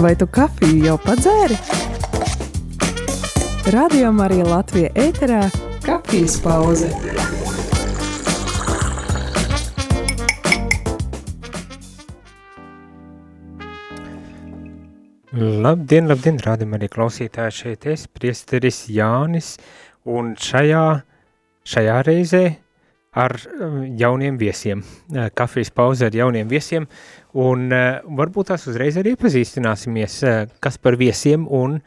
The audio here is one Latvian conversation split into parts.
Vai tu kafiju jau padzēri? Radio Marija Latvija ēterā - kafijas pauze. Labdien, labdien, rādam arī klausītāji šeit es, priesteris Jānis, un šajā, šajā reizē ar um, jauniem viesiem, uh, kafijas pauze ar jauniem viesiem, un uh, varbūt tās uzreiz arī iepazīstināsimies, uh, kas par viesiem, un,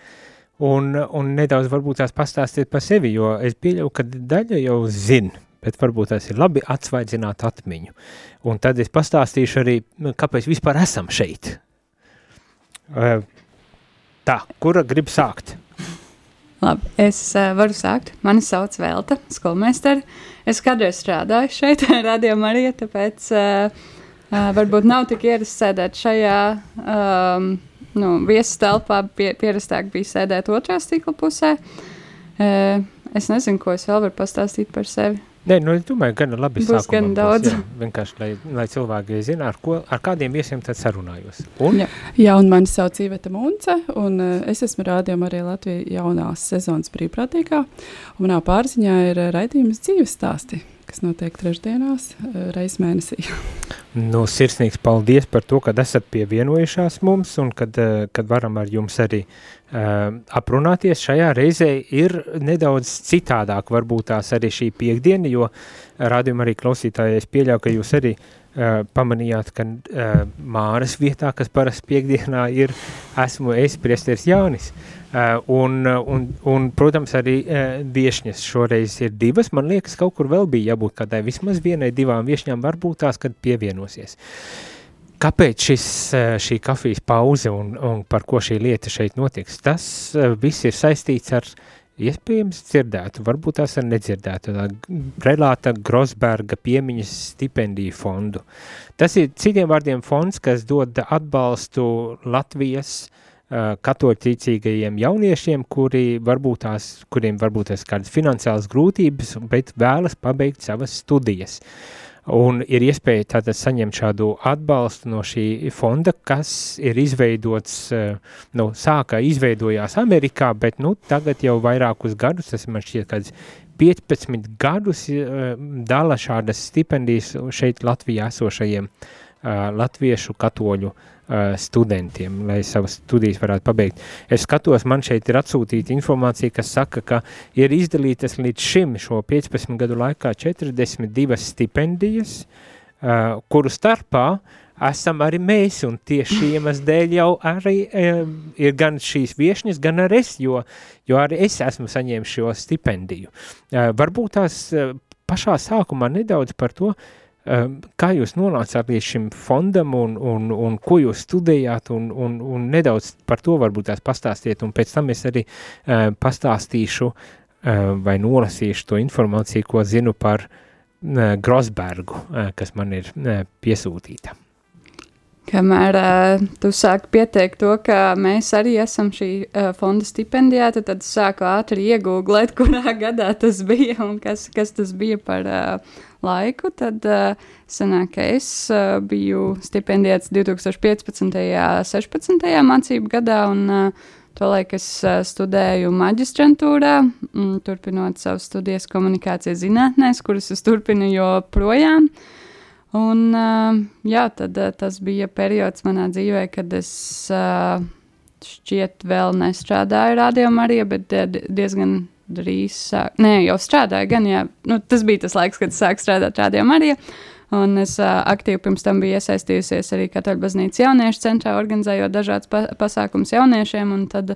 un, un nedaudz varbūt tās pastāstiet par sevi, jo es pieļauju, ka daļa jau zin, bet varbūt tas ir labi atsvaidzināt atmiņu. Un tad es pastāstīšu arī, kāpēc vispār esam šeit. Tā, kura grib sākt? Labi, es varu sākt. Mani sauc Velta, skolmēsteri. Es kādreiz strādāju šeit, radījumā arī, tāpēc uh, uh, varbūt nav tik ierasts sēdēt šajā um, nu, viesu telpā. Pie, pierastāk bija sēdēt otrā stikla pusē. Uh, es nezinu, ko es vēl varu pastāstīt par sevi. Nē, nu, es domāju, gan labi Būs gan daudz. Jā, vienkārši, lai, lai cilvēki zina, ar, ko, ar kādiem viesiem tad sarunājos. Un? Jā. jā, un mani sauc Iveta Munce, un uh, es esmu rādījuma arī Latvijas jaunās sezonas brīvprātīgā, un manā pārziņā ir raidījums dzīves stāsti kas notiek trešdienās, reizes mēnesī. Nu, sirsnīgs paldies par to, ka esat pievienojušās mums un kad, kad varam ar jums arī uh, aprunāties. Šajā reizē ir nedaudz citādāk varbūt tās arī šī piekdiena, jo rādījuma arī klausītājai es pieļauju, ka jūs arī uh, pamanījāt, ka uh, Māras vietā, kas parasti piekdienā ir, esmu es, priesteris Jānis. Uh, un, un, un, protams, arī uh, viesņas šoreiz ir divas. Man liekas, kaut kur vēl bija jābūt kādai vismaz vienai, divām viesņām, varbūt tās, kad pievienosies. Kāpēc šis, šī kafijas pauze un, un par ko šī lieta šeit notiks? Tas viss ir saistīts ar iespējams dzirdētu, varbūt tās ar nedzirdētu, Relāta Grosberga piemiņas stipendiju fondu. Tas ir citiem vārdiem fonds, kas dod atbalstu Latvijas katoļticīgajiem jauniešiem, kuri varbūt tās, kuriem varbūt tās kādas finansiālas grūtības, bet vēlas pabeigt savas studijas. Un ir iespēja tātad saņemt šādu atbalstu no šī fonda, kas ir izveidots, nu, sākā izveidojās Amerikā, bet, nu, tagad jau vairākus gadus, tas man šķiet kāds 15 gadus dala šādas stipendijas šeit Latvijā esošajiem latviešu katoļu uh, studentiem, lai savas studijas varētu pabeigt. Es skatos, man šeit ir atsūtīta informācija, kas saka, ka ir izdalītas līdz šim šo 15 gadu laikā 42 stipendijas, uh, kuru starpā esam arī mēs, un tieši iemesls dēļ jau arī uh, ir gan šīs viešņas, gan arī es, jo, jo arī es esmu saņēmis šo stipendiju. Uh, varbūt tās uh, pašā sākumā nedaudz par to, Ehm, kā jūs nonācāt līdz šim fondam un, un, un ko jūs studējāt un, un, un nedaudz par to varbūt tās pastāstiet un pēc tam es arī uh, pastāstīšu uh, vai nolasīšu to informāciju, ko zinu par uh, Grosbergu, kas man ir piesūtīta. Kamēr uh, tu sāki pieteikt to, ka mēs arī esam šī uh, fonda stipendijāti, tad sāku ātri iegūglēt, kurā gadā tas bija un kas, kas tas bija par uh, laiku, tad uh, sanāk, ka es uh, biju stipendēts 2015. un 16. mācību gadā, un uh, tolaik es uh, studēju maģistrantūrā, um, turpinot savas studijas komunikācijas zinātnēs, kuras es turpinu joprojām. Un, jā, tad tas bija periods manā dzīvē, kad es šķiet vēl nestrādāju rādījumā arī, bet diezgan drīz sāk, nē, jau strādāju, gan jā, nu, tas bija tas laiks, kad sāk strādāt Rādio Marija. Un es uh, aktīvi pirms tam biju iesaistījusies arī Katoļu baznīcas jauniešu centrā, organizējot dažādas pa pasākumus jauniešiem. Tad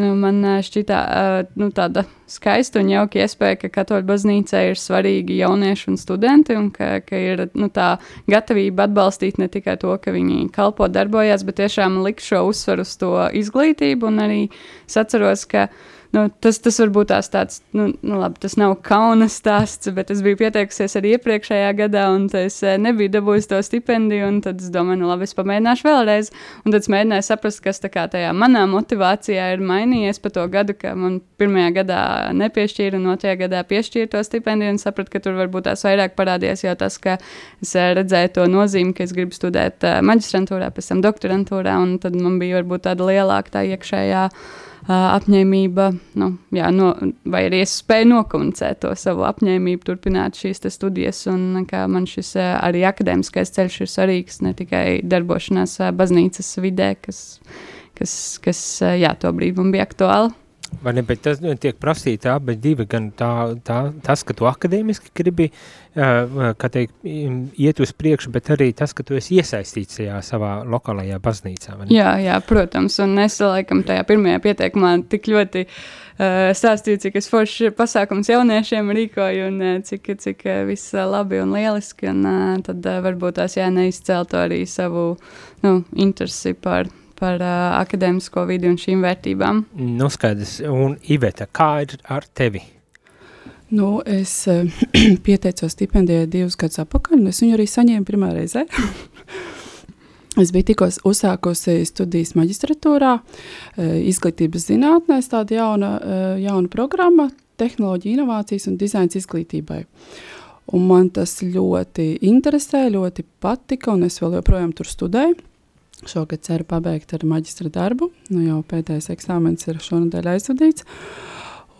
nu, man šķita uh, nu, tāda skaista un jauka iespēja, ka Katoļu baznīcā ir svarīgi jaunieši un studenti, un ka, ka ir nu, tā gatavība atbalstīt ne tikai to, ka viņi kalpo, darbojas, bet tiešām likt šo uzsvaru uz to izglītību. Un arī es atceros, ka nu, tas, tas varbūt tās tāds, nu, nu labi, tas nav kauna stāsts, bet es biju pieteikusies arī iepriekšējā gadā, un es uh, nebiju dabūjis to stipendiju, un tad es domāju, nu labi, es pamēģināšu vēlreiz, un tad es mēģināju saprast, kas tā kā tajā manā motivācijā ir mainījies pa to gadu, ka man pirmajā gadā nepiešķīra, un otrajā gadā piešķīra to stipendiju, un sapratu, ka tur varbūt tās vairāk parādījās jau tas, ka es uh, redzēju to nozīmi, ka es gribu studēt uh, maģistrantūrā, pēc tam doktorantūrā, un tad man bija varbūt tāda lielāka tā iekšējā uh, apņēmība, nu, jā, no, vai arī es spēju nokomunicēt to savu apņēmību, turpināt šīs studijas, un man šis arī akadēmiskais ceļš ir svarīgs, ne tikai darbošanās baznīcas vidē, kas, kas, kas jā, to brīdi man bija aktuāli. Vai ne, bet tas nu, tiek prasīta abi divi, gan tā, tā, tas, ka tu akadēmiski gribi, kā teikt, iet uz priekšu, bet arī tas, ka tu esi iesaistīts tajā savā lokālajā baznīcā. Jā, jā, protams, un es laikam tajā pirmajā pieteikumā tik ļoti uh, stāstīju, cik es forši pasākums jauniešiem rīkoju un uh, cik, cik uh, viss labi un lieliski, un uh, tad uh, varbūt tās jāneizceltu arī savu nu, interesi par par uh, akadēmisko vidi un šīm vērtībām. Nu, skaidrs. Un Iveta, kā ir ar tevi? Nu, es uh, pieteicos stipendijai divus gadus atpakaļ, un es viņu arī saņēmu pirmā reizē. Es biju tikko uzsākusi studijas maģistratūrā, izglītības zinātnēs, tāda jauna, jauna programma, tehnoloģija, inovācijas un dizains izglītībai. Un man tas ļoti interesē, ļoti patika, un es vēl joprojām tur studēju. Šogad ceru pabeigt ar maģistra darbu. Nu, jau pēdējais eksāmenis ir šonadēļ aizvadīts.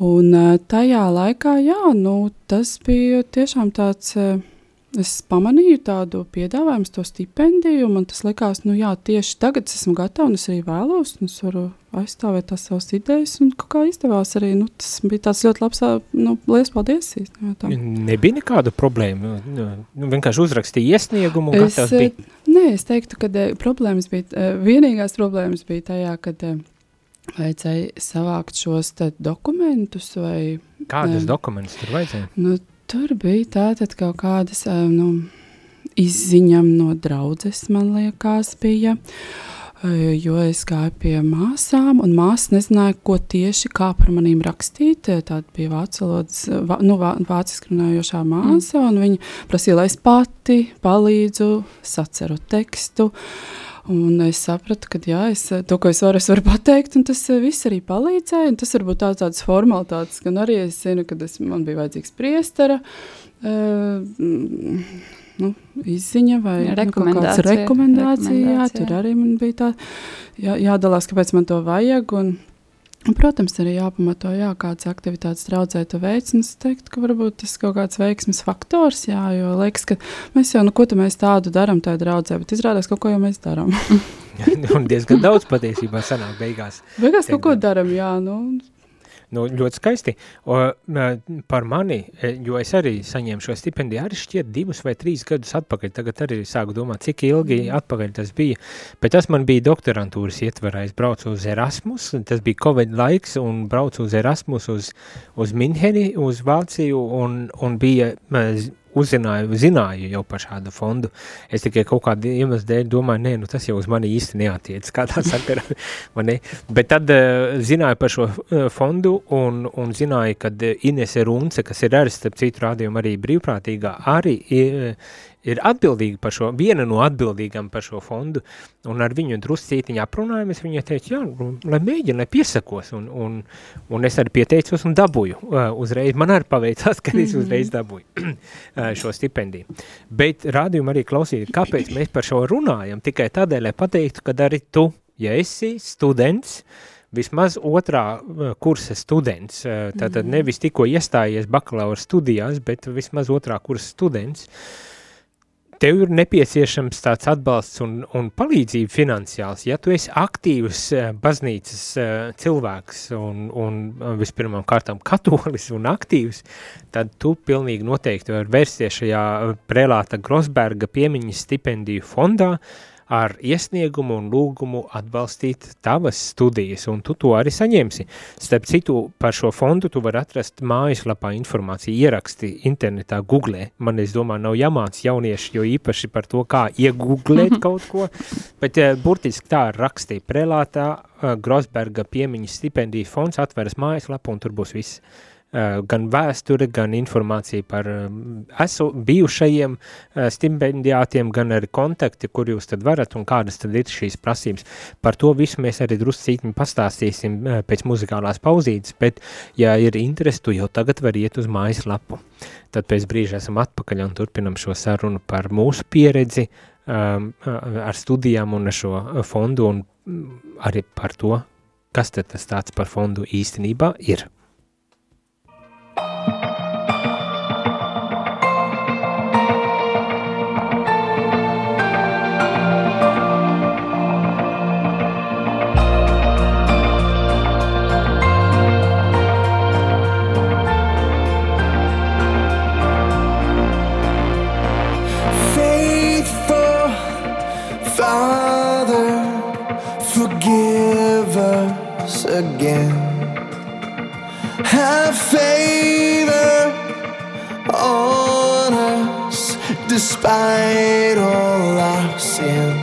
Un tajā laikā, jā, nu, tas bija tiešām tāds, es pamanīju tādu piedāvājumu, to stipendiju, man tas likās, nu jā, tieši tagad es esmu gatava, un es arī vēlos, un es varu aizstāvēt tās savas idejas, un kā izdevās arī, nu, tas bija tāds ļoti labs, nu, liels paldies. Jā. Nebija nekādu problēmu, nu, nu vienkārši uzrakstīja iesniegumu un es, gatavs bija? Nē, es teiktu, ka problēmas bija, vienīgās problēmas bija tajā, kad vajadzēja savākt šos dokumentus vai... Kādus um, dokumentus tur vajadzēja? Nu, tur bija tātad kaut kādas, nu, izziņam no draudzes, man liekas, bija. Uh, jo es gāju pie māsām, un māsas nezināja, ko tieši par manīm rakstīt. Tāda bija vācu valodas, nu, vāciski runājošā māsa, un viņa prasīja, lai es pati palīdzu, saceru tekstu. Un es sapratu, ka jā, es, to, ko es varu, es varu pateikt, un tas viss arī palīdzēja. Tas varbūt tāds, tāds formalitātes, gan arī es zinu, ka es, man bija vajadzīgs priestera. Uh, nu, izziņa vai rekomendācija. Nu, rekomendācija, jā, tur arī man bija tā jā, jādalās, kāpēc man to vajag. Un, protams, arī jāpamato, jā, kādas aktivitātes traucē tu veids. Es teiktu, ka varbūt tas ir kaut kāds veiksmes faktors, jā, jo liekas, ka mēs jau, nu, ko mēs tādu darām tajā draudzē, bet izrādās, kaut ko jau mēs darām. un diezgan daudz patiesībā sanāk beigās. Beigās kaut ko darām, jā, nu, Nu, ļoti skaisti. O, par mani, e, jo es arī saņēmu šo stipendiju, arī šķiet divus vai trīs gadus atpakaļ. Tagad arī sāku domāt, cik ilgi mm. atpakaļ tas bija. Bet tas man bija doktorantūras ietverā. Es braucu uz Erasmus, tas bija Covid laiks, un braucu uz Erasmus uz, uz Minheni, uz Vāciju, un, un bija uzzināju, zināju jau par šādu fondu. Es tikai kaut kādu iemeslu dēļ domāju, nē, nu tas jau uz mani īsti neatiec, kādā sakarā? Bet tad uh, zināju par šo uh, fondu un, un zināju, ka Inese Runce, kas ir arī, starp citu rādījumu arī brīvprātīgā, arī uh, ir atbildīga par šo, viena no atbildīgām par šo fondu, un ar viņu druscītiņu aprunājamies, viņa teica, jā, lai mēģina, lai piesakos, un, un, un es arī pieteicos un dabūju uh, uzreiz, man arī paveicās, ka es mhm. uzreiz dabūju šo stipendiju. Bet rādījumu arī klausīt, kāpēc mēs par šo runājam, tikai tādēļ, lai pateiktu, ka arī tu, ja esi students, vismaz otrā kursa students, tātad mhm. nevis tikko iestājies bakalaura studijās, bet vismaz otrā kursa students, tev ir nepieciešams tāds atbalsts un, un palīdzība finansiāls. Ja tu esi aktīvs eh, baznīcas eh, cilvēks un, un vispirmām kārtām katolis un aktīvs, tad tu pilnīgi noteikti var vērsties šajā prelāta Grosberga piemiņas stipendiju fondā, ar iesniegumu un lūgumu atbalstīt tavas studijas, un tu to arī saņemsi. Starp citu, par šo fondu tu vari atrast mājaslapā informāciju, ieraksti internetā, googlē. Man, es domāju, nav jāmāc jaunieši, jo īpaši par to, kā iegooglēt kaut ko, bet uh, burtiski tā rakstīja prelātā uh, Grosberga piemiņas stipendija fonds atveras mājaslapu, un tur būs viss Eh, gan vēsture, gan informācija par eh, esu, bijušajiem eh, stipendiātiem, gan arī kontakti, kur jūs tad varat un kādas tad ir šīs prasības. Par to visu mēs arī druscītiņi pastāstīsim pēc muzikālās pauzītes, bet, ja ir interesi, tu jau tagad var iet uz mājas lapu. Tad pēc brīža esam atpakaļ un turpinam šo sarunu par mūsu pieredzi um, ar studijām un ar šo fondu un mm, arī par to, kas tad tas tāds par fondu īstenībā ir. again. Have favor on us despite all our sins.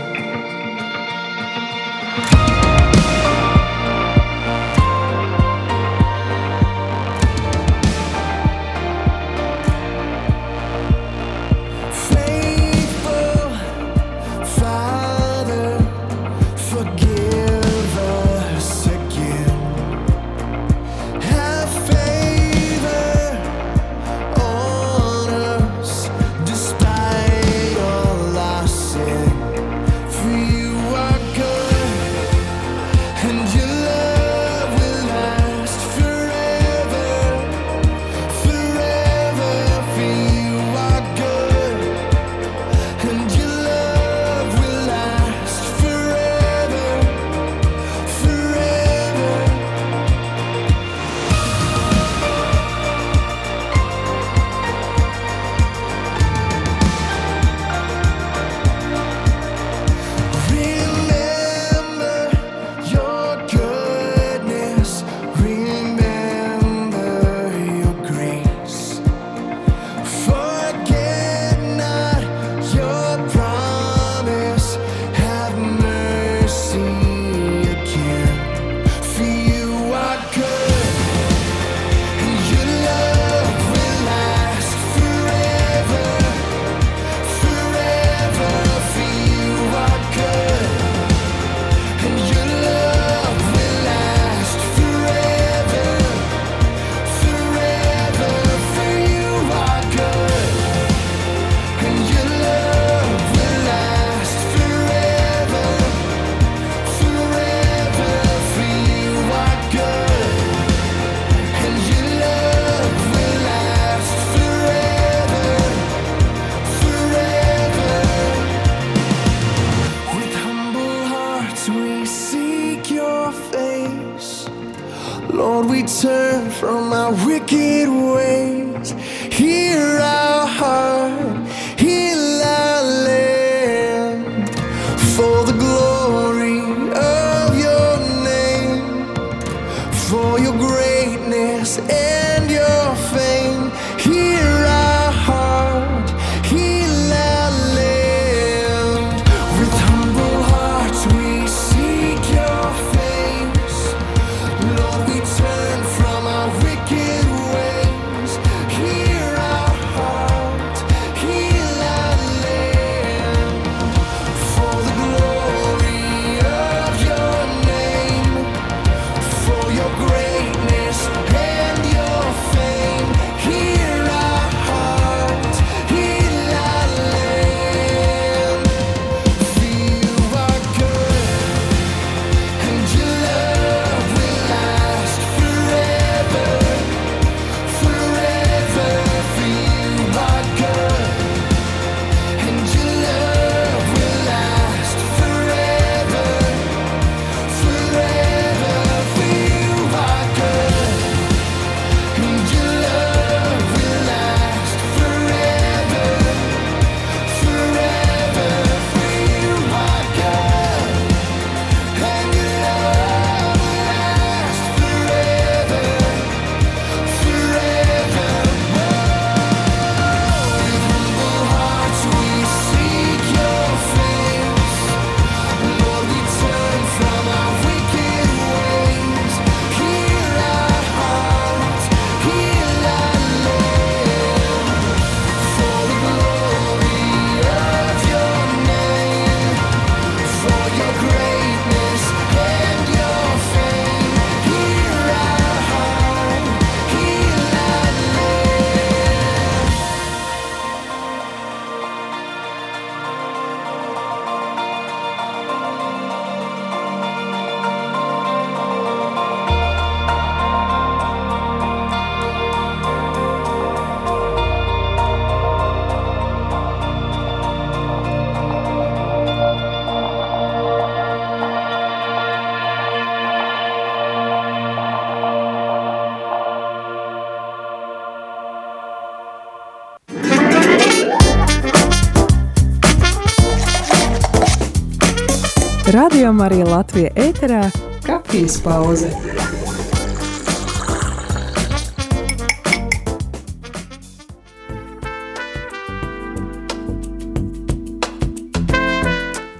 Radio Marija Latvija ēterā - kafijas pauze.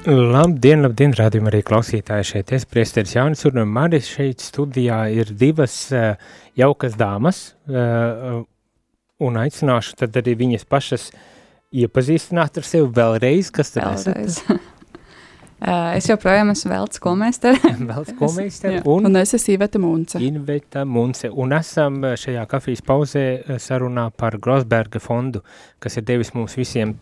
Labdien, labdien, rādījumā arī klausītāji šeit. Es priesteris Jānis un mani šeit studijā ir divas uh, jaukas dāmas uh, un aicināšu tad arī viņas pašas iepazīstināt ar sevi vēlreiz, kas tad Vēlreiz. esat? Uh, es joprojām esmu Veltes komēstere. Vēl skolmeisteri jā. un Un es esmu Iveta Munce. Inveta Munce, un esam eh, šajā kafijas pauzē eh, sarunā par Grosberga fondu, kas ir devis mums visiem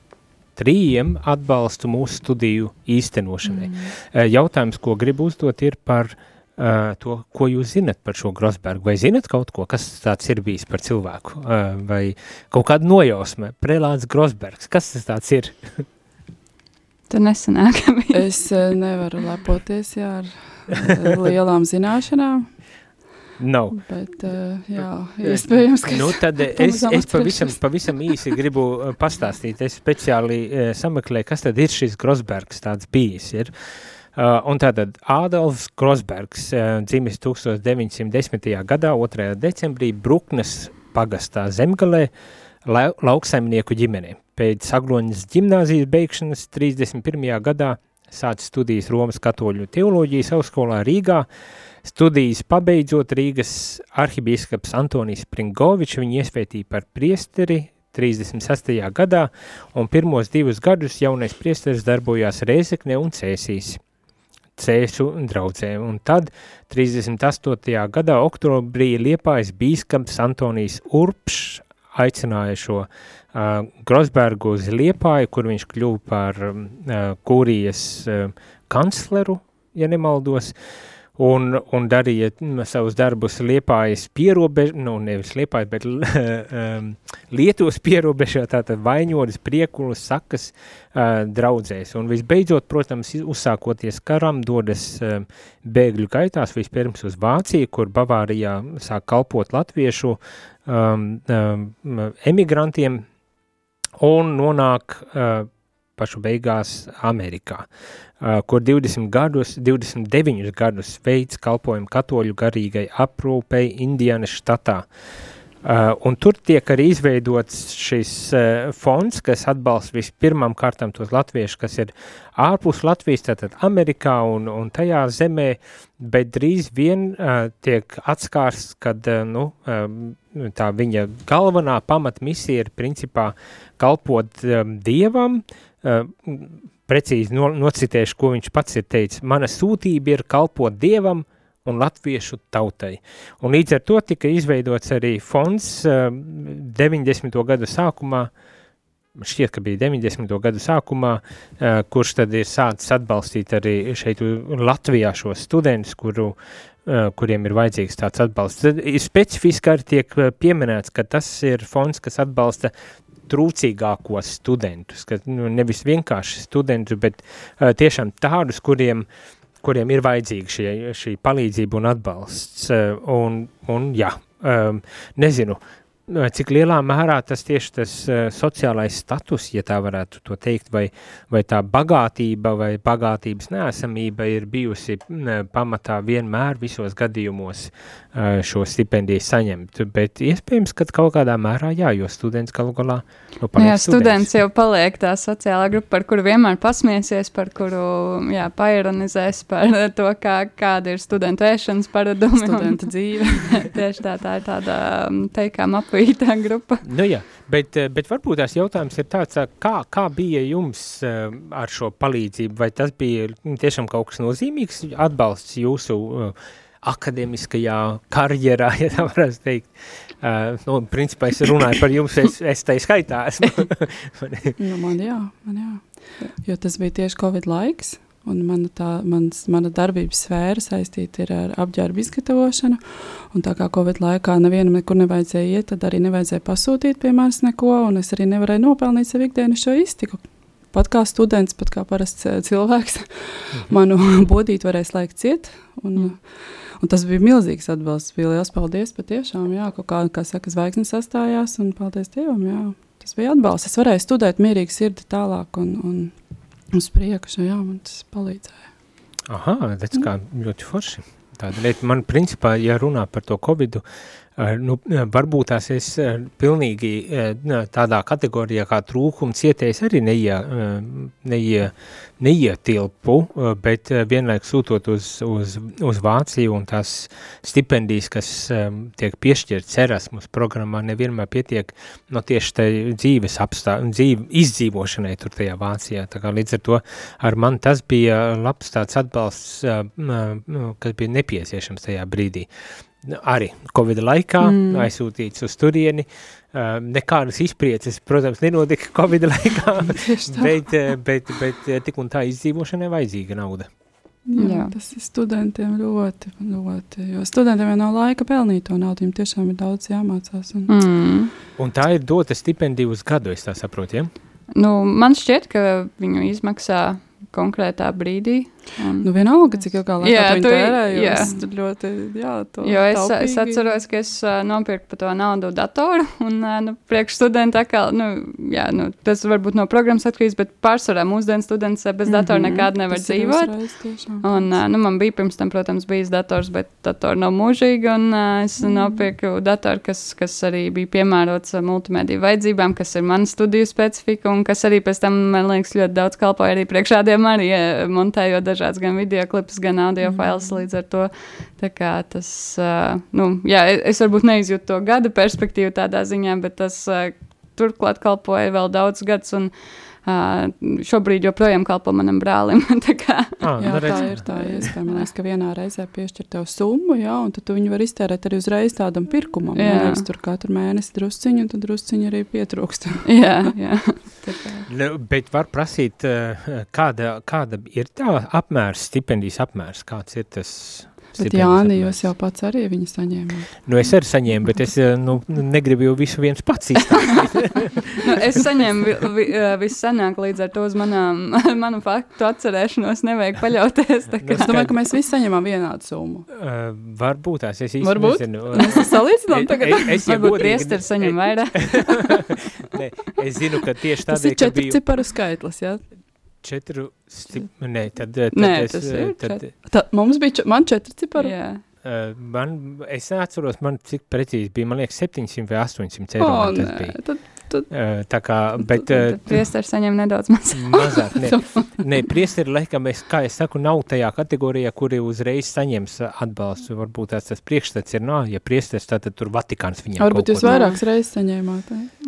trījiem atbalstu mūsu studiju īstenošanai. Mm. Jautājums, ko gribu uzdot, ir par uh, to, ko jūs zinat par šo Grosbergu. Vai zinat kaut ko, kas tāds ir bijis par cilvēku? Uh, vai kaut kāda nojausme, prelāds Grosbergs, kas tas tāds ir? Tur nesanāk. Es eh, nevaru lepoties jā, ar eh, lielām zināšanām, Nav. bet eh, jā, iespējams, ka Nu, tad es, es pavisam, pavisam īsi gribu uh, pastāstīt. Es speciāli uh, sameklēju, kas tad ir šis Grosbergs tāds bijis. Ir. Uh, un tātad Ādolfs Grosbergs uh, dzimis 1910. gadā 2. decembrī Bruknes pagastā zemgalē lau, lauksaimnieku ģimenē. Pēc Agloņas ģimnāzijas beigšanas 31. gadā sāca studijas Romas katoļu teoloģijas augstskolā Rīgā, Studijas pabeidzot Rīgas arhibīskaps Antonijs Pringovičs viņu iespētīja par priesteri 36. gadā, un pirmos divus gadus jaunais priesteris darbojās Rēzekne un Cēsīs. Cēsu draudzē, un tad 38. gadā oktobrī Liepājas bīskaps Antonijs Urpšs aicināja šo uh, Grosbergu uz Liepāju, kur viņš kļuva par uh, kūrijas uh, kancleru, ja nemaldos, un, un darīja savus darbus Liepājas pierobežu, nu nevis Liepājas, bet um, Lietuvas pierobežā, tātad Vaņodas, Priekulas, Sakas uh, draudzēs. Un visbeidzot, protams, uzsākoties karam, dodas um, bēgļu gaitās vispirms uz Vāciju, kur Bavārijā sāk kalpot latviešu um, um, emigrantiem un nonāk uh, pašu beigās Amerikā, uh, kur 20 gadus, 29 gadus veids kalpojumu katoļu garīgai aprūpei Indianas štatā. Uh, un tur tiek arī izveidots šis uh, fonds, kas atbalsta vispirmām kārtām tos latviešus, kas ir ārpus Latvijas, tātad Amerikā un, un tajā zemē, bet drīz vien uh, tiek atskārs, kad uh, nu, um, tā viņa galvenā pamatmisija ir principā kalpot um, Dievam, uh, precīzi no, nocitēšu, ko viņš pats ir teicis, mana sūtība ir kalpot Dievam un latviešu tautai. Un līdz ar to tika izveidots arī fonds uh, 90. gadu sākumā, šķiet, ka bija 90. gadu sākumā, uh, kurš tad ir sācis atbalstīt arī šeit Latvijā šos studentus, kuru, uh, kuriem ir vajadzīgs tāds atbalsts. Tad ir specifiski arī tiek pieminēts, ka tas ir fonds, kas atbalsta trūcīgākos studentus, ka nu, nevis vienkārši studentus, bet uh, tiešām tādus, kuriem, kuriem ir vajadzīga šie, šī palīdzība un atbalsts. Uh, un, un jā, um, nezinu, cik lielā mērā tas tieši tas uh, sociālais status, ja tā varētu to teikt, vai, vai tā bagātība vai bagātības neesamība ir bijusi m, pamatā vienmēr visos gadījumos šo stipendiju saņemt, bet iespējams, ka kaut kādā mērā jā, jo students galu galā nu, Nu, paliek jā, students jau paliek tā sociālā grupa, par kuru vienmēr pasmiesies, par kuru jā, paironizēs par to, kā, kāda ir studentu ēšanas paradumi. studenta dzīve. Tieši tā, tā ir tāda teikām apvītā grupa. Nu jā, bet, bet varbūt tās jautājums ir tāds, kā, kā bija jums ar šo palīdzību, vai tas bija mm, tiešām kaut kas nozīmīgs atbalsts jūsu uh, akademiskajā karjerā, ja tā varētu teikt. Uh, nu, principā es runāju par jums, es, es tai skaitā esmu. Nu, man jā, man jā. Jo tas bija tieši Covid laiks. Un mana, tā, mans, mana darbības sfēra saistīta ir ar apģērbu izgatavošanu. Un tā kā Covid laikā nevienam nekur nevajadzēja iet, tad arī nevajadzēja pasūtīt pie manis neko. Un es arī nevarēju nopelnīt sev ikdienas šo iztiku. Pat kā students, pat kā parasts cilvēks, manu bodīti varēja slēgt ciet. Un, un tas bija milzīgs atbalsts. Bija liels paldies patiešām. Jā, kaut kā, kā saka, zvaigznes sastājās un paldies Dievam. Jā. Tas bija atbalsts. Es varēju studēt mierīgi sirdi tālāk un, un uz priekšu. Jā, man tas palīdzēja. Aha, tas kā ļoti forši. Tāda lieta, man principā, ja runā par to Covidu, nu, varbūt tās es eh, pilnīgi eh, tādā kategorijā kā trūkuma cietējs arī neie, neie, neietilpu, bet vienlaikus sūtot uz, uz, uz Vāciju un tās stipendijas, kas tiek piešķirts Erasmus programmā, nevienmēr pietiek no tieši tai dzīves apstā, dzīve, izdzīvošanai tur tajā Vācijā. Tā kā līdz ar to ar man tas bija labs tāds atbalsts, kas bija nepieciešams tajā brīdī. Nu, arī Covid laikā mm. aizsūtīts uz turieni, nekādas izprieces, protams, nenotika Covid laikā, bet, bet, bet tik un tā izdzīvošanai vajadzīga nauda. Jā, Jā. Tas ir studentiem ļoti, ļoti. Jo studentiem jau nav laika pelnīt to naudu. Viņiem tiešām ir daudz jāmācās. Un, mm. un tā ir dota stipendija uz gadu, es tā saprotu. Ja? Nu, man šķiet, ka viņu izmaksā konkrētā brīdī. Un, nu, vienalga, cik ilgā laikā jā, tu tērēji. Jā, tur ļoti, jā, to Jo es, taupīgi. es atceros, ka es uh, nopirku par to naudu datoru, un, uh, nu, priekš studenta atkal, nu, jā, nu, tas varbūt no programmas atkarīgs, bet pārsvarā mūsdienu students bez mm -hmm. datora nekād nevar tas dzīvot. Uzreiz, un, uh, nu, man bija pirms tam, protams, bijis dators, bet datori nav mūžīgi, un uh, es mm. nopirku datoru, kas, kas arī bija piemērots multimediju vajadzībām, kas ir mana studiju specifika, un kas arī pēc tam, man liekas, ļoti daudz kalpoja arī priekšādiem arī montējot dažādas gan video klipus, gan audio mm. failus. Līdz ar to tas, nu, jā, es varbūt neizjūtu to gada perspektīvu tādā ziņā, bet tas turklāt kalpoja vēl daudz gadus. Šobrīd joprojām kalpo manam brālim. tā, kā. ah, jā, tā ir tā iespēja. Man liekas, ka vienā reizē piešķir tev summu, jā, un tad tu viņu var iztērēt arī uzreiz tādam pirkumam. Jā, liekas, tur katru mēnesi drusciņu, un tad drusciņu arī pietrūkst. jā, jā. Nu, bet var prasīt, kāda, kāda ir tā apmērs, stipendijas apmērs, kāds ir tas? Bet Jāni, jūs jau pats arī viņu saņēmāt. Nu, es arī saņēmu, bet es eh, nu, negribu jau visu viens pats izstāstīt. nu, es saņēmu vi, vi, eh, visu senāk, līdz ar to uz manām, manu faktu atcerēšanos nevajag paļauties. Tā, ka... Es domāju, ka mēs visi saņemam vienādu summu. Uh, varbūt tās, es īsti varbūt? nezinu. Mēs salīdzinām tagad. Es, es varbūt priesteri saņem vairāk. ne, es zinu, ka tieši tādēļ, Tas ir četri biju... ciparu skaitlis, jā? Ja? Četru stipru. Nē, tad, tad Nē, es, tas ir. Tad, tā, mums bija, č man četri cipari. Jā. Uh, man, es neatceros, man cik precīzi bija, man liekas, 700 vai 800 eiro. O, nē. Tad Tad, uh, tā kā, bet... Uh, priesteri saņem nedaudz mazāk. mazāk, ne. ne, priesteri, laikam, es, kā es saku, nav tajā kategorijā, kuri uzreiz saņems atbalstu. Varbūt tās tas priekšstats ir, no, ja priesteris, tad tur Vatikāns viņam Varbūt jūs vairākas reizes saņēmāt, uh,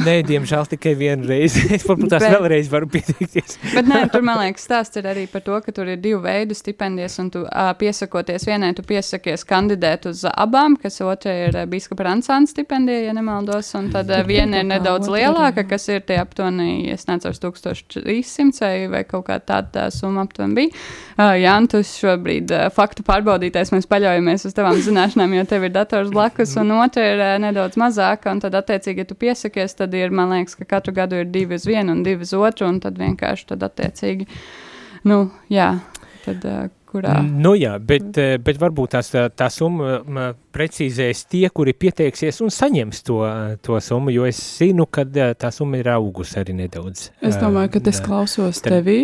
Nē, diemžēl tikai vienu reizi. Es varbūt tās bet, vēlreiz varu pieteikties. bet nē, tur, man liekas, stāsts ir arī par to, ka tur ir divu veidu stipendijas, un tu uh, piesakoties vienai, tu piesakies kandidēt uz abām, kas otra ir uh, biskupa Rancāna stipendija, ja nemaldos, un tad uh, viena ir nedaudz lielāka, kas ir tie aptuveni, es neatceros, 1300 vai kaut kā tāda tā summa aptuveni bija. Uh, Jā, tu šobrīd uh, faktu pārbaudītājs, mēs paļaujamies uz tavām zināšanām, jo tev ir dators blakus, un otra ir uh, nedaudz mazāka, un tad attiecīgi, ja tu piesakies, tad ir, man liekas, ka katru gadu ir divi uz vienu un divi uz otru, un tad vienkārši tad attiecīgi, nu, jā, tad. Uh, kurā. Nu jā, bet, eh, bet varbūt tās, tā, summa precīzēs tie, kuri pieteiksies un saņems to, to summu, jo es zinu, ka eh, tā summa ir augus arī nedaudz. Es domāju, ka es klausos tevī.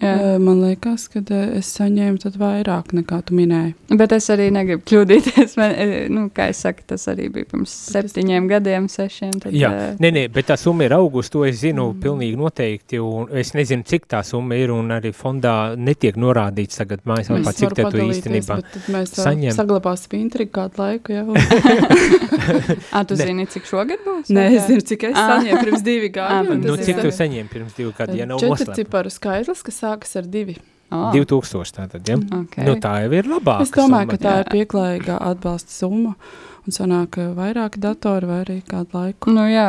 Jā. Man liekas, ka es saņēmu vairāk nekā tu minēji. Bet es arī negribu kļūdīties. Man, nu, kā jau teicu, tas arī bija pirms septiņiem gadiem, sešiem. Tad, Jā, nē, nē, bet tā summa ir augusta. To es zinu mm. pilnīgi noteikti. Es nezinu, cik tā summa ir. Un arī fondā netiek norādīts tagad mājaslapā, cik te tu īstenībā mēs saņem. Saglabāsim intrigu kādu laiku. Jau. A, tu ne. zini, cik šogad būs? Nē, es zinu, cik es saņēmu pirms divi gadi. Nu, cik tu saņēmi pirms divi gadi, ja nav? Četri ciparu skaitlis, kas sākas ar divi. Oh. 2000 tātad, ja? Okay. Nu, tā jau ir labāka Es domāju, summa. ka tā jā. ir pieklājīga atbalsta summa. Uh, un sanāk vairāki datori vai arī kādu laiku. Nu, jā,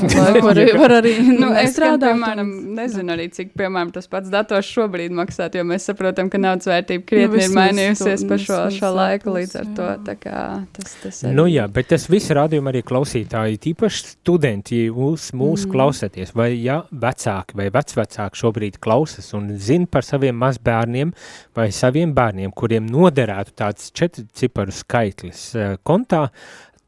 laiku var, var arī nu, es strādāju. Piemēram, nezinu arī, cik piemēram, tas pats dators šobrīd maksāt, jo mēs saprotam, ka naudas vērtība krietni nu, ir mainījusies pa šo, šo laiku līdz ar to. Tā kā tas, tas arī. Nu jā, bet tas viss rādījumi arī klausītāji, tīpaši studenti, jūs mūs mm. klausaties, vai ja vecāki vai vecvecāki šobrīd klausas un zina par saviem mazbērniem vai saviem bērniem, kuriem noderētu tāds četru ciparu skaitlis da,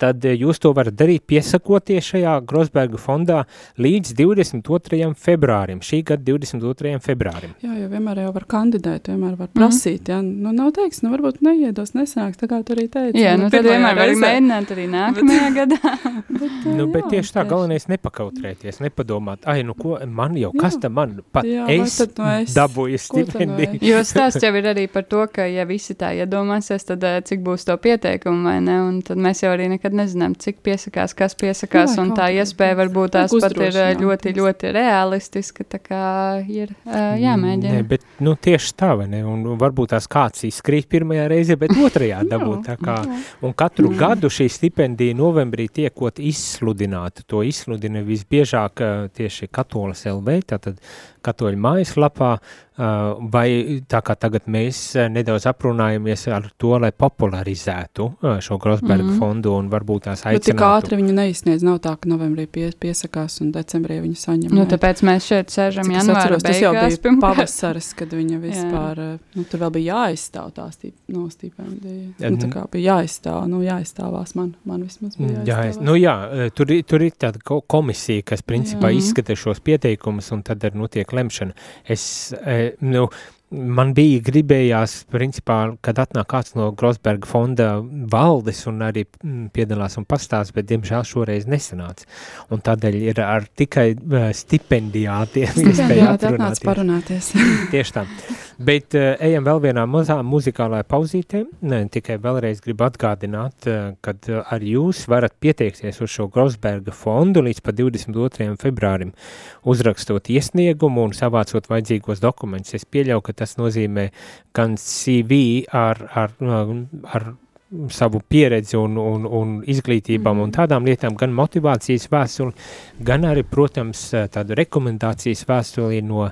tad eh, jūs to varat darīt piesakoties šajā Grosberga fondā līdz 22. februārim, šī gada 22. februārim. Jā, jo vienmēr jau var kandidēt, vienmēr var prasīt. Mm. Jā, nu nav teiks, nu varbūt neiedos, nesanāks, tā kā tu arī teici. Jā, nu tad pirmajā vienmēr var mēģināt arī nākamajā gadā. Bet, Nu, bet jā, tieši tā, tieši. galvenais nepakautrēties, nepadomāt, ai, nu ko, man jau, kas Jā. tam man, pat Jā, es tad nu es? dabūju tad nu stipendiju. Jo stāsts jau ir arī par to, ka ja visi tā iedomāsies, tad eh, cik būs to pieteikumu vai ne, un tad mēs jau arī nekad nezinām, cik piesakās, kas piesakās, Jā, tā iespēja varbūt tās pat ir eh, ļoti, ļoti realistiska, tā kā ir uh, jāmēģina. Nē, bet nu, tieši tā, vai ne? Un varbūt tās kāds izkrīt pirmajā reizē, bet otrajā dabūt. Tā kā, un katru Mm. gadu šī stipendija novembrī tiekot izsludināta. To izsludina visbiežāk eh, tieši Katolas LV, tātad katoļu mājaslapā, vai tā kā tagad mēs nedaudz aprunājamies ar to, lai popularizētu šo Grosberga mm Mhm. -hmm. fondu un varbūt tās Bet tik aicinātu. ātri viņu neizsniedz. Nav tā, ka novembrī pie, piesakās un decembrī viņu saņem. Nu, tāpēc mēs šeit sēžam Cik janvāra atceros, tas jau beigās bija pirmkārt. pavasaris, kad viņa vispār, eh, nu, tur vēl bija jāizstāv tā stip, no stipendija. Nu, tā kā bija jāizstāv, nu, jāizstāvās man, man vismaz bija Mm, Jā, jāizstāvās. nu jā, tur, ir- tur ir tāda ko- komisija, kas principā Jā. izskata šos pieteikumus, un tad arī notiek lemšana. Es, eh, nu, man bija gribējās, principā, kad atnāk kāds no Grosberga fonda valdes un arī mm, piedalās un pastāst, bet, diemžēl, šoreiz nesanāca. Un tādēļ ir ar tikai eh, stipendijātiem iespēja atrunāties. parunāties. Tieši tā. Bet uh, ejam vēl vienā mazā muzikālā pauzītē. Ne, tikai vēlreiz gribu atgādināt, uh, ka uh, arī jūs varat pieteikties uz šo Grosberga fondu līdz pat 22. februārim, uzrakstot iesniegumu un savācot vajadzīgos dokumentus. Es pieļauju, ka tas nozīmē gan CV ar, ar, uh, ar savu pieredzi un, un, un izglītībām un tādām lietām, gan motivācijas vēstuli, gan arī, protams, tādu rekomendācijas vēstuli no,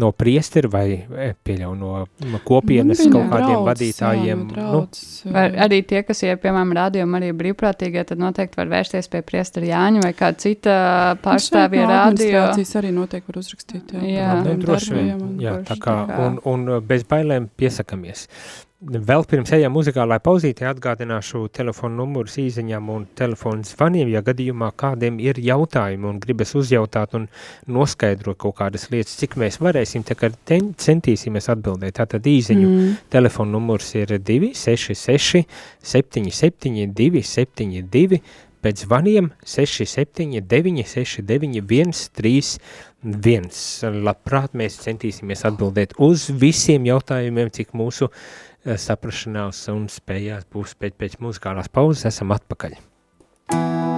no priestera vai eh, pieļauju no kopienas Nu, kaut kādiem draugs, vadītājiem. Jā, nu, no draugs, Var, eh, arī tie, kas ir, piemēram, rādījumi arī brīvprātīgie, tad noteikti var vērsties pie priestara Jāņa vai kāda cita pārstāvja Nu, šeit no administrācijas arī noteikti var uzrakstīt. Jā, Jā. Nu, labiem droši vien, jā, tā kā, tā kā. un, un bez bailēm piesakamies. Vēl pirms ejam muzikālā pauzītē atgādināšu telefonu numurus īziņām un telefonu zvaniem, ja gadījumā kādiem ir jautājumi un gribas uzjautāt un noskaidrot kaut kādas lietas, cik mēs varēsim, kā ten- centīsimies atbildēt. Tātad īziņu Mm. telefona numurs ir 266 77 272, pēc zvaniem 679 69 131. Labprāt, mēs centīsimies atbildēt uz visiem jautājumiem, cik mūsu eh, saprašanās un spējās būs pēc, pēc muzikālās pauzes. Esam atpakaļ. Jo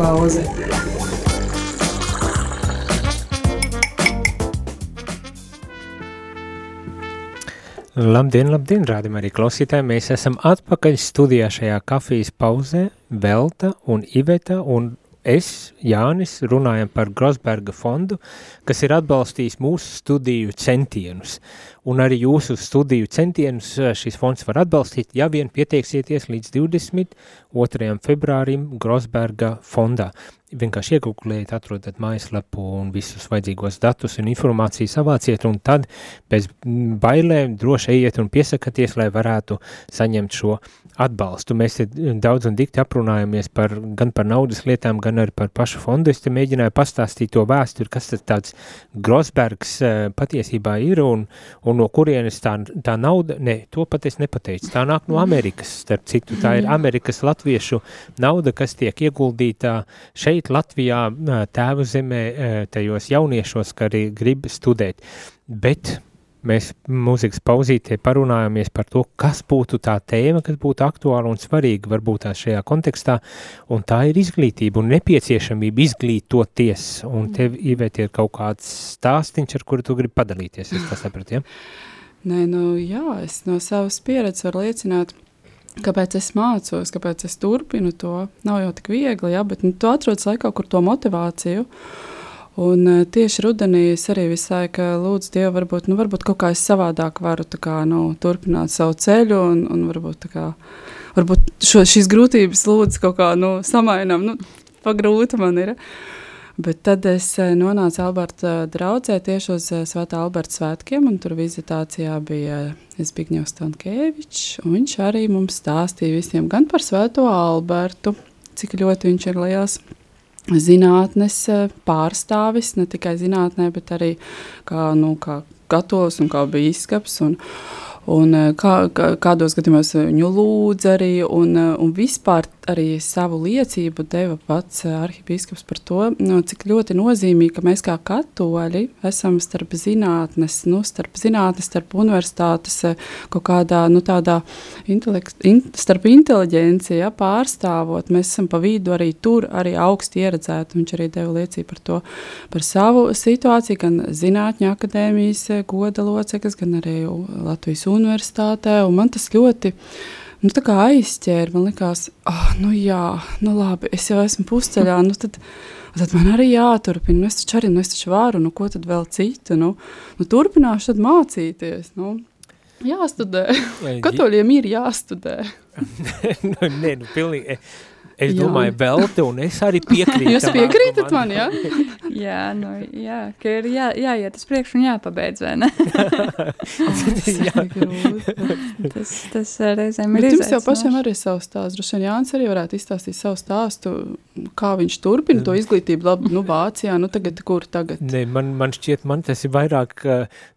pauze. Labdien, labdien, rādījumā arī klausītāji. Mēs esam atpakaļ studijā šajā kafijas pauzē. Velta un Iveta un es, Jānis, runājam par Grosberga fondu, kas ir atbalstījis mūsu studiju centienus. Un arī jūsu studiju centienus eh, šis fonds var atbalstīt, ja vien pieteiksieties līdz 22. februārim Grosberga fondā. Vienkārši iegūlējiet, atrodat mājaslapu un visus vajadzīgos datus un informāciju savāciet, un tad bez bailēm droši ejiet un piesakaties, lai varētu saņemt šo atbalstu. Mēs daudz un dikti aprunājamies par, gan par naudas lietām, gan arī par pašu fondu. Es te mēģināju pastāstīt to vēsturi, kas tas tāds Grosbergs uh, patiesībā ir un, un no kurienes tā, tā nauda, ne, to pat es nepateicu, tā nāk no Amerikas, starp citu, tā ir Amerikas latviešu nauda, kas tiek ieguldīta šeit Latvijā tēvu zemē tajos jauniešos, ka arī grib studēt. Bet mēs mūzikas pauzītē parunājāmies par to, kas būtu tā tēma, kas būtu aktuāla un svarīga varbūt tā šajā kontekstā, un tā ir izglītība un nepieciešamība izglītoties, un tev, Ivēt, ir kaut kāds stāstiņš, ar kuru tu gribi padalīties, es tā sapratu, ja? Nē, nu jā, es no savas pieredzes varu liecināt, kāpēc es mācos, kāpēc es turpinu to. Nav jau tik viegli, ja, bet nu, tu atrod laikā, kur to motivāciju. Un uh, tieši rudenī es arī visai lūdzu Dievu, varbūt, nu, varbūt kaut kā es savādāk varu kā, nu, turpināt savu ceļu, un, un varbūt, kā, varbūt šo, šīs grūtības lūdzu kaut kā nu, samainām. Nu, Pagrūti man ir. Bet tad es nonācu Alberta draugzē tieši uz Svētā Alberta svētkiem, un tur vizitācijā bija Zbigņevs Stankēvičs, un viņš arī mums stāstīja visiem gan par Svēto Albertu, cik ļoti viņš ir liels zinātnes pārstāvis, ne tikai zinātnē, bet arī kā, nu, kā katolis un kā bīskaps. Un, un kā, kā, kādos gadījumos viņu lūdza arī, un, un vispār arī savu liecību deva pats eh, arhibīskaps par to, no, nu, cik ļoti nozīmīgi, ka mēs kā katoļi esam starp zinātnes, nu, starp zinātnes, starp universitātes eh, kaut kādā, nu, tādā intelekt, in, starp inteliģenci, ja, pārstāvot, mēs esam pa vidu arī tur, arī augsti ieredzēti, viņš arī deva liecību par to, par savu situāciju, gan zinātņu akadēmijas eh, goda loceklis, gan arī Latvijas universitātē, un man tas ļoti, nu, aizķēra. Man liekas, ah, nu jā, nu labi, es jau esmu pusceļā. Nu, tad, tad man arī jāturpina. Nu, es taču arī nu, es taču varu, nu, ko tad vēl citu. Nu, nu, turpināšu mācīties. Nu. Jāstudē. Katoļiem ir jāstudē. Nē, nu, pilnīgi. Es jā. domāju, Belte, un es arī piekrītu. Jūs piekrītat man, jā? jā, nu, jā, ka ir jā, jāiet uz priekšu un jāpabeidz, vai ne? jā. tas, tas reizēm ir izaicinājums. Jums jau pašiem arī savu stāstu. Droši vien Jānis arī varētu izstāstīt savu stāstu, kā viņš turpina to izglītību labi, nu, Vācijā, nu, tagad, kur tagad? Ne, man, man šķiet, man tas ir vairāk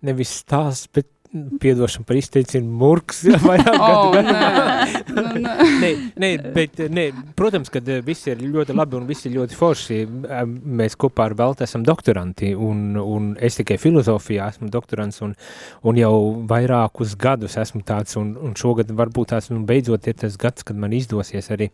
nevis stāsts, bet piedošana par izteicienu murks vairāk oh, nē, nu, nē. nē, nē, bet, nē, protams, ka eh, viss ir ļoti labi un viss ir ļoti forši. Mēs kopā ar Veltu esam doktoranti un, un es tikai filozofijā esmu doktorants un, un jau vairākus gadus esmu tāds un, un šogad varbūt tās nu, beidzot ir tas gads, kad man izdosies arī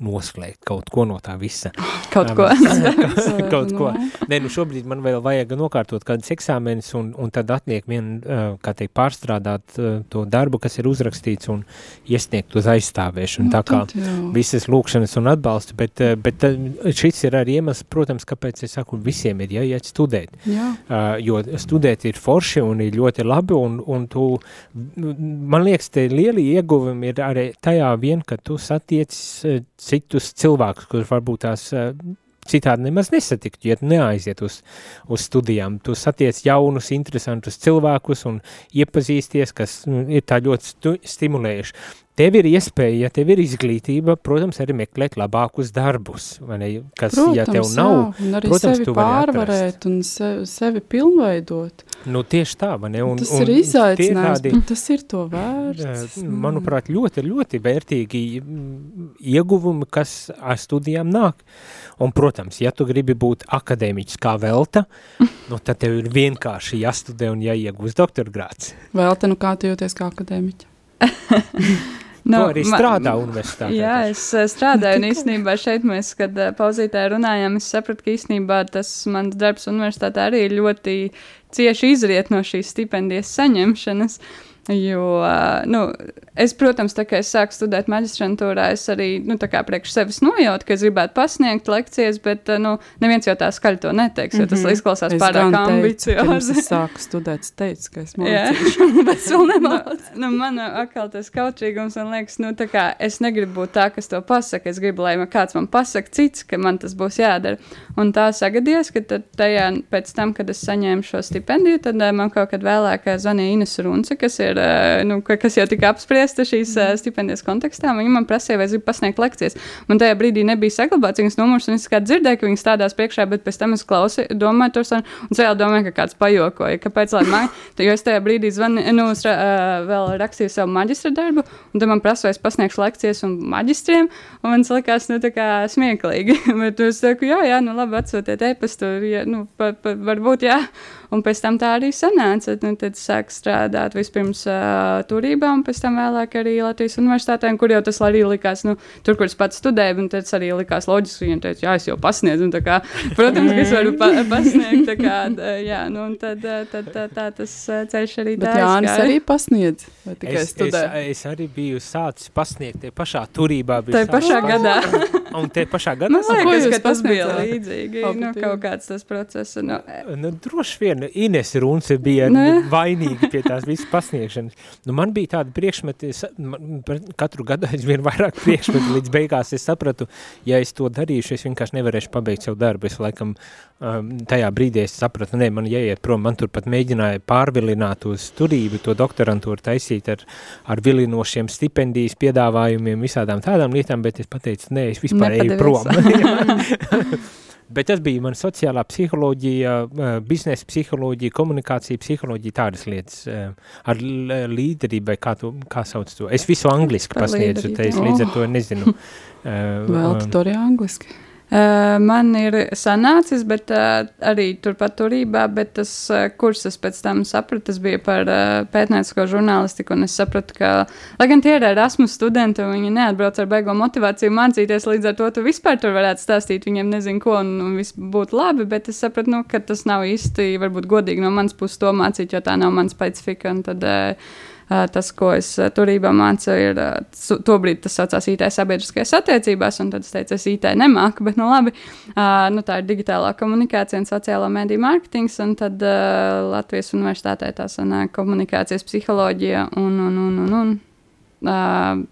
noslēgt kaut ko no tā visa. Kaut ko. kaut ko. Nē, nu šobrīd man vēl vajag nokārtot kādas eksāmenes un, un tad atliek vien, kā teikt, pārstrādāt to darbu, kas ir uzrakstīts un iesniegt uz aizstāvēšanu. Nu, tā kā visas lūkšanas un atbalstu, bet, bet šis ir arī iemesls, protams, kāpēc es saku, visiem ir jāiet studēt. Jā. Jo studēt ir forši un ir ļoti labi un, un tu, man liekas, te lieli ieguvumi ir arī tajā vien, ka tu satiec citus cilvēkus, kurus varbūt tās uh, citādi nemaz nesatiktu, ja neaiziet uz, uz studijām. Tu satiec jaunus, interesantus cilvēkus un iepazīsties, kas nu, ir tā ļoti stimulējuši tev ir iespēja, ja tev ir izglītība, protams, arī meklēt labākus darbus, vai ne, kas, protams, ja tev nav, jā, un arī protams, sevi pārvarēt un sevi, sevi pilnveidot. Nu, tieši tā, vai ne? Un, tas un ir izaicinājums, tādi, tas ir to vērts. Manuprāt, ļoti, ļoti vērtīgi ieguvumi, kas ar studijām nāk. Un, protams, ja tu gribi būt akadēmiķis kā Velta, nu, tad tev ir vienkārši jāstudē un jāiegūst doktorgrāts. Velta, nu kā tu jūties kā akadēmiķa? Nu, Nu, tu arī strādā universitātē. Jā, es eh, strādāju, un īstenībā šeit mēs, kad eh, pauzītē runājām, es sapratu, ka īstenībā tas mans darbs universitātē arī ļoti cieši izriet no šīs stipendijas saņemšanas. Jo, nu, es, protams, tā kā es sāku studēt maģistrantūrā, es arī, nu, priekš sevis nojautu, ka es gribētu pasniegt lekcijas, bet, nu, neviens jau tā skaļi to neteiks, jo tas Mhm. izklausās Es pārāk ambiciozi. Es sāku studēt, es teicu, ka es mācīšu, bet es vēl Nu, nemācu. nu, man atkal tas kautrīgums, man liekas, nu, kā es negribu būt tā, kas to pasaka. Es gribu, lai man kāds man pasaka cits, ka man tas būs jādara. Un tā sagadījās, ka tad tajā, pēc tam, kad es saņēmu šo stipendiju, tad eh, man kaut kad vēlāk zvanīja Ines Runce, kas ir, eh, nu, ka- kas jau tika apspriesta šīs eh, stipendijas kontekstā. Viņa man prasīja, vai es gribu pasniegt lekcijas. Man tajā brīdī nebija saglabāts viņas numurs, un es kā dzirdēju, ka viņas stādās priekšā, bet pēc tam es klausīju, domāju, tur un vēl domāju, ka kāds pajokoja. Kāpēc? Lai man, jo es tajā brīdī zvanīju, nu, es, uh, vēl rakstīju savu maģistra darbu, un tad man prasa, vai es pasniegšu lekcijas un maģistriem, un man likās, nu, tā kā smieklīgi. bet es saku, jā, jā, nu, labi, atsūtiet e-pastu, ja, nu, pa, pa, varbūt, jā. Un pēc tam tā arī sanāca. Nu, tad sāku strādāt vispirms uh, turībā, un pēc tam vēlāk arī Latvijas universitātē, un kur jau tas arī likās, nu, tur, kur es pats studēju, un tas arī likās loģiski. Viņam teica, jā, es jau pasniedzu, un tā kā, protams, ka es varu pa pasniegt, tā kā, jā, nu, un tad, uh, tad tā, tā tas uh, ceļš arī tā Bet Jānis arī pasniedz, vai tikai Es, es, studē? es arī biju sācis pasniegt tie pašā turībā. biju Tā pašā pasniegt. gadā. Un tie pašā gadā. Ko liekas, ka tas bija līdzīgi. Nu, divi. kaut kāds tas process. Nu, Nu, droši vien Ines Runce bija Nu, jā. vainīga pie tās visas pasniegšanas. Nu, man bija tāda priekšmeti, es- man par katru gadu aizvien vairāk priekšmeti, līdz beigās es sapratu, ja es to darīšu, es vienkārši nevarēšu pabeigt savu darbu. Es laikam um, tajā brīdī es sapratu, ne, man jāiet prom, man tur pat mēģināja pārvilināt uz turību, to doktorantūru taisīt ar, ar vilinošiem stipendijas piedāvājumiem, visādām tādām lietām, bet es pateicu, nē, es vispār eju prom. Bet tas bija man sociālā psiholoģija, biznesa psiholoģija, komunikācija, psiholoģija, tādas lietas eh, ar l- līderību, vai kā, tu, kā sauc to. Es visu angliski pasniedzu, te es līdz ar to nezinu. eh, Vēl tu to arī angliski. Uh, man ir sanācis, bet uh, arī turpat turībā, bet tas uh, kurs es pēc tam sapratu, tas bija par pētniecisko žurnālistiku, un es sapratu, ka, lai gan tie ir Erasmus studenti, viņi neatbrauc ar beigo motivāciju mācīties, līdz ar to tu vispār tur varētu stāstīt viņiem nezinu ko, un, un viss būtu labi, bet es sapratu, nu, ka tas nav īsti, varbūt godīgi no manas puses to mācīt, jo tā nav mana specifika, un tad Uh, tas, ko es uh, turībā mācu, ir su- tobrīd tas saucās IT sabiedriskajās attiecībās, un tad es teicu, es IT nemāku, bet nu labi, nu, tā ir digitālā komunikācija un sociālā mediju mārketings, un tad Latvijas universitātē tā sanāk komunikācijas psiholoģija un, un, un, un, un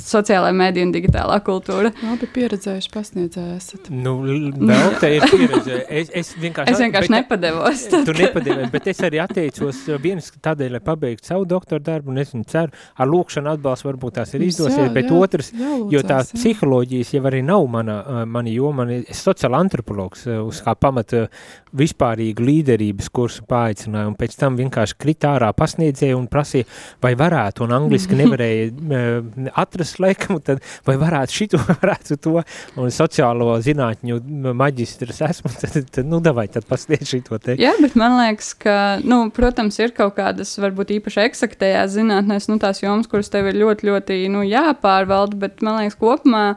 sociālā mediju un digitālā kultūra. Labi pieredzējuši pasniedzēji esat. Nu, vēl te ir pieredze. Es, es vienkārši, Es vienkārši bet- nepadevos. Tu nepadevies, bet es arī atteicos uh, viens tādēļ, lai pabeigtu savu doktora darbu, un es viņu ceru, ar lūkšanu atbalstu varbūt tās ir izdosies, bet otrs, jo tā jālūdzās, jā. psiholoģijas jau arī nav mana, uh, mana joma, man ir sociāla antropologs, uh, uz kā pamata vispārīgu līderības kursu paaicināja, un pēc tam vienkārši krit ārā pasniedzēja un prasīja, vai varētu, un angliski nevarēja uh, atrast laikam, tad vai varētu šito, varētu to, un sociālo zinātņu maģistrs esmu, tad, tad nu, davai, tad pasniedz šito te. Jā, bet man liekas, ka, nu, protams, ir kaut kādas, varbūt īpaši eksaktējās zinātnēs, nu, tās jomas, kuras tev ir ļoti, ļoti, nu, jāpārvalda, bet man liekas, kopumā,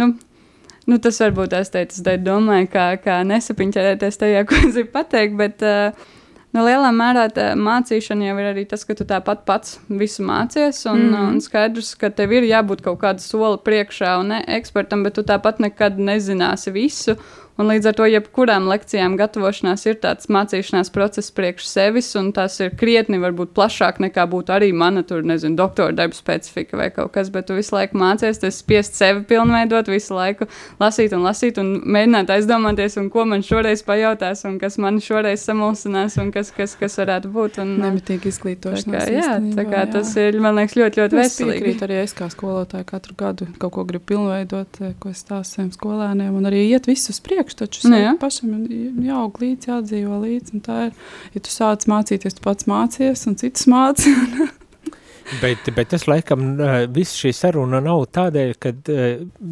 nu, Nu, tas varbūt es teicu, es domāju, kā, kā nesapiņķerēties tajā, ko es gribu pateikt, bet uh, nu, lielā mērā mācīšana jau ir arī tas, ka tu tāpat pats visu mācies, un, mm. un skaidrs, ka tev ir jābūt kaut kāda soli priekšā un ne ekspertam, bet tu tāpat nekad nezināsi visu. Un līdz ar to, jebkurām lekcijām gatavošanās ir tāds mācīšanās process priekš sevis, un tas ir krietni varbūt plašāk nekā būtu arī mana, tur, nezinu, doktora darba specifika vai kaut kas, bet tu visu laiku mācies, tas spiest sevi pilnveidot, visu laiku lasīt un lasīt un mēģināt aizdomāties, un ko man šoreiz pajautās, un kas man šoreiz samulsinās, un kas, kas, kas varētu būt. Un, Nemitīgi tā izglītošanās. kā, jā, tā kā jā. tas ir, man liekas, ļoti, ļoti Es veselīgi. piekrītu arī es kā skolotāja katru gadu kaut ko gribu pilnveidot, eh, ko es stāstu saviem skolēniem, un arī iet visus priekš, taču Nu, jā. pašam jāaug līdzi, jādzīvo līdzi, un tā ir, ja tu sāc mācīties, tu pats mācies, un citus māci. Bet, bet tas laikam viss šī saruna nav tādēļ, ka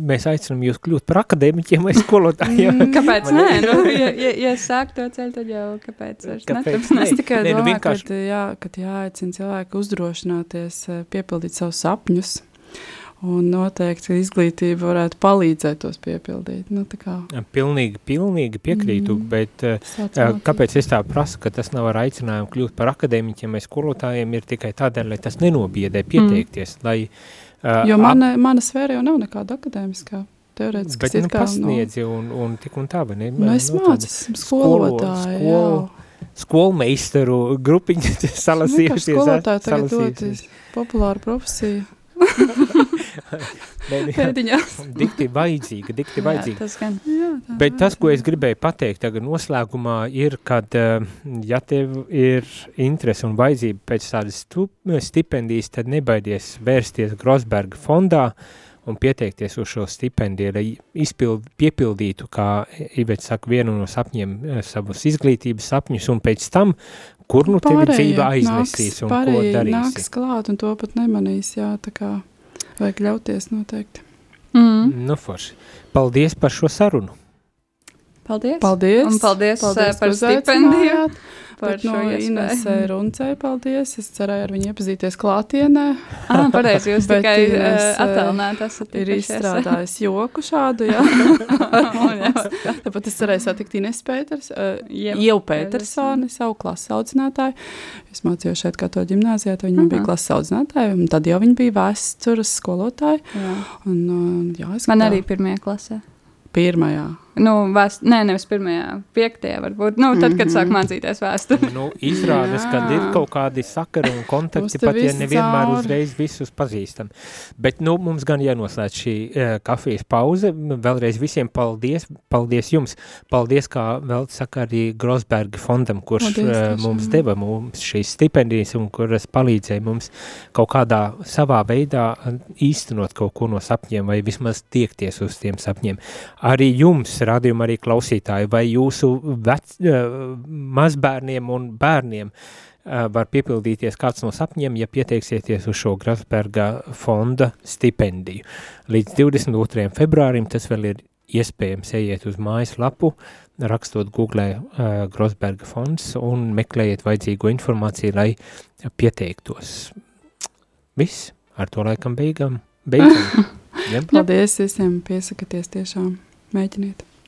mēs aicinām jūs kļūt par akadēmiķiem vai skolotājiem. Mm, Kāpēc nē? Nu, ja, ja, ja sāk to ceļu, tad jau kāpēc? Kāpēc ne? Es tikai Nē, nu domāju, vienkārši- ka jā, jāaicina cilvēki uzdrošināties, piepildīt savus sapņus. Un noteikti izglītība varētu palīdzēt tos piepildīt. Nu, Pilnīgi, pilnīgi piekrītu, Mm. bet uh, sāc Jā, mācīt. Kāpēc es tā prasu, ka tas nav ar aicinājumu kļūt par akadēmiķiem vai skolotājiem, ir tikai tādēļ, lai tas nenobiedē pieteikties. Mm. Lai, uh, Jo mana, mana sfēra jau nav nekāda akadēmiskā. Teorētiski bet, ir nu, kā, pasniedzi un, un tik un tā, vai ne? Nu, es Nu, mācu, tāda esmu skolo- skolotāja. skolo- Skolmeistaru grupiņu salasījušies. skolotāja tagad doties. Populāra profesija. Pēdiņās. Dikti vajadzīga, dikti Jā, vajadzīga. tas gan. Jā, Bet tas, ko es gribēju pateikt tagad noslēgumā, ir, kad, eh, ja tev ir interese un vajadzība pēc tādas stipendijas, tad nebaidies vērsties Grosberga fondā un pieteikties uz šo stipendiju, lai izpild, piepildītu, kā Ivets saka, vienu no sapņiem, eh, savus izglītības sapņus, un pēc tam, kur nu tevi dzīve aiznesīs un ko darīsi. Nāks klāt un to pat nemanīs, jā, tā kā vajag ļauties noteikti. Mm. Nu, forši. Paldies par šo sarunu. Paldies. Paldies! Un paldies, paldies paldies par stipendiju. uzaicinājāt. Par Bet šo no Inesē. Runcei paldies. Es cerēju ar viņu iepazīties klātienē. Ah, pareizi, jūs tikai Ines, uh, attālināt esat Ir izstrādājis joku šādu, jā. Tāpat es cerēju satikt Ines Pēters, uh, Jau Pētersoni, savu klases audzinātāju. Es mācījos šeit kā to ģimnāzijā, tad viņa man bija Aha. klases audzinātāja, un tad jau viņa bija vēstures skolotāja. Jā. Un, uh, jā, Man arī pirmajā klasē. pirmajā. Nu, vēst, nē, nevis pirmajā, piektajā varbūt. Nu, tad, kad Mhm. sāk mācīties vēsturi. Nu, izrādās, ka ir kaut kādi sakari un kontakti, pat ja nevienmēr cauri. uzreiz visus pazīstam. Bet nu, mums gan jānoslēdz šī uh, kafijas pauze. Vēlreiz visiem paldies. Paldies jums. Paldies, kā vēl saka arī Grosberga fondam, kurš Paldies, uh, mums deva mums šīs stipendijas un kuras palīdzēja mums kaut kādā savā veidā uh, īstenot kaut ko no sapņiem vai vismaz tiekties uz tiem sapņiem. Arī jums, radījuma arī klausītāji, vai jūsu vec, uh, mazbērniem un bērniem uh, var piepildīties kāds no sapņiem, ja pieteiksieties uz šo Grasberga fonda stipendiju. Līdz 22. februārim tas vēl ir iespējams ejiet uz mājas lapu, rakstot Google uh, Grosberga fonds un meklējiet vajadzīgo informāciju, lai pieteiktos. Viss, ar to laikam beigām. Beidzam. ja? Paldies visiem, piesakieties tiešām. Mēģiniet.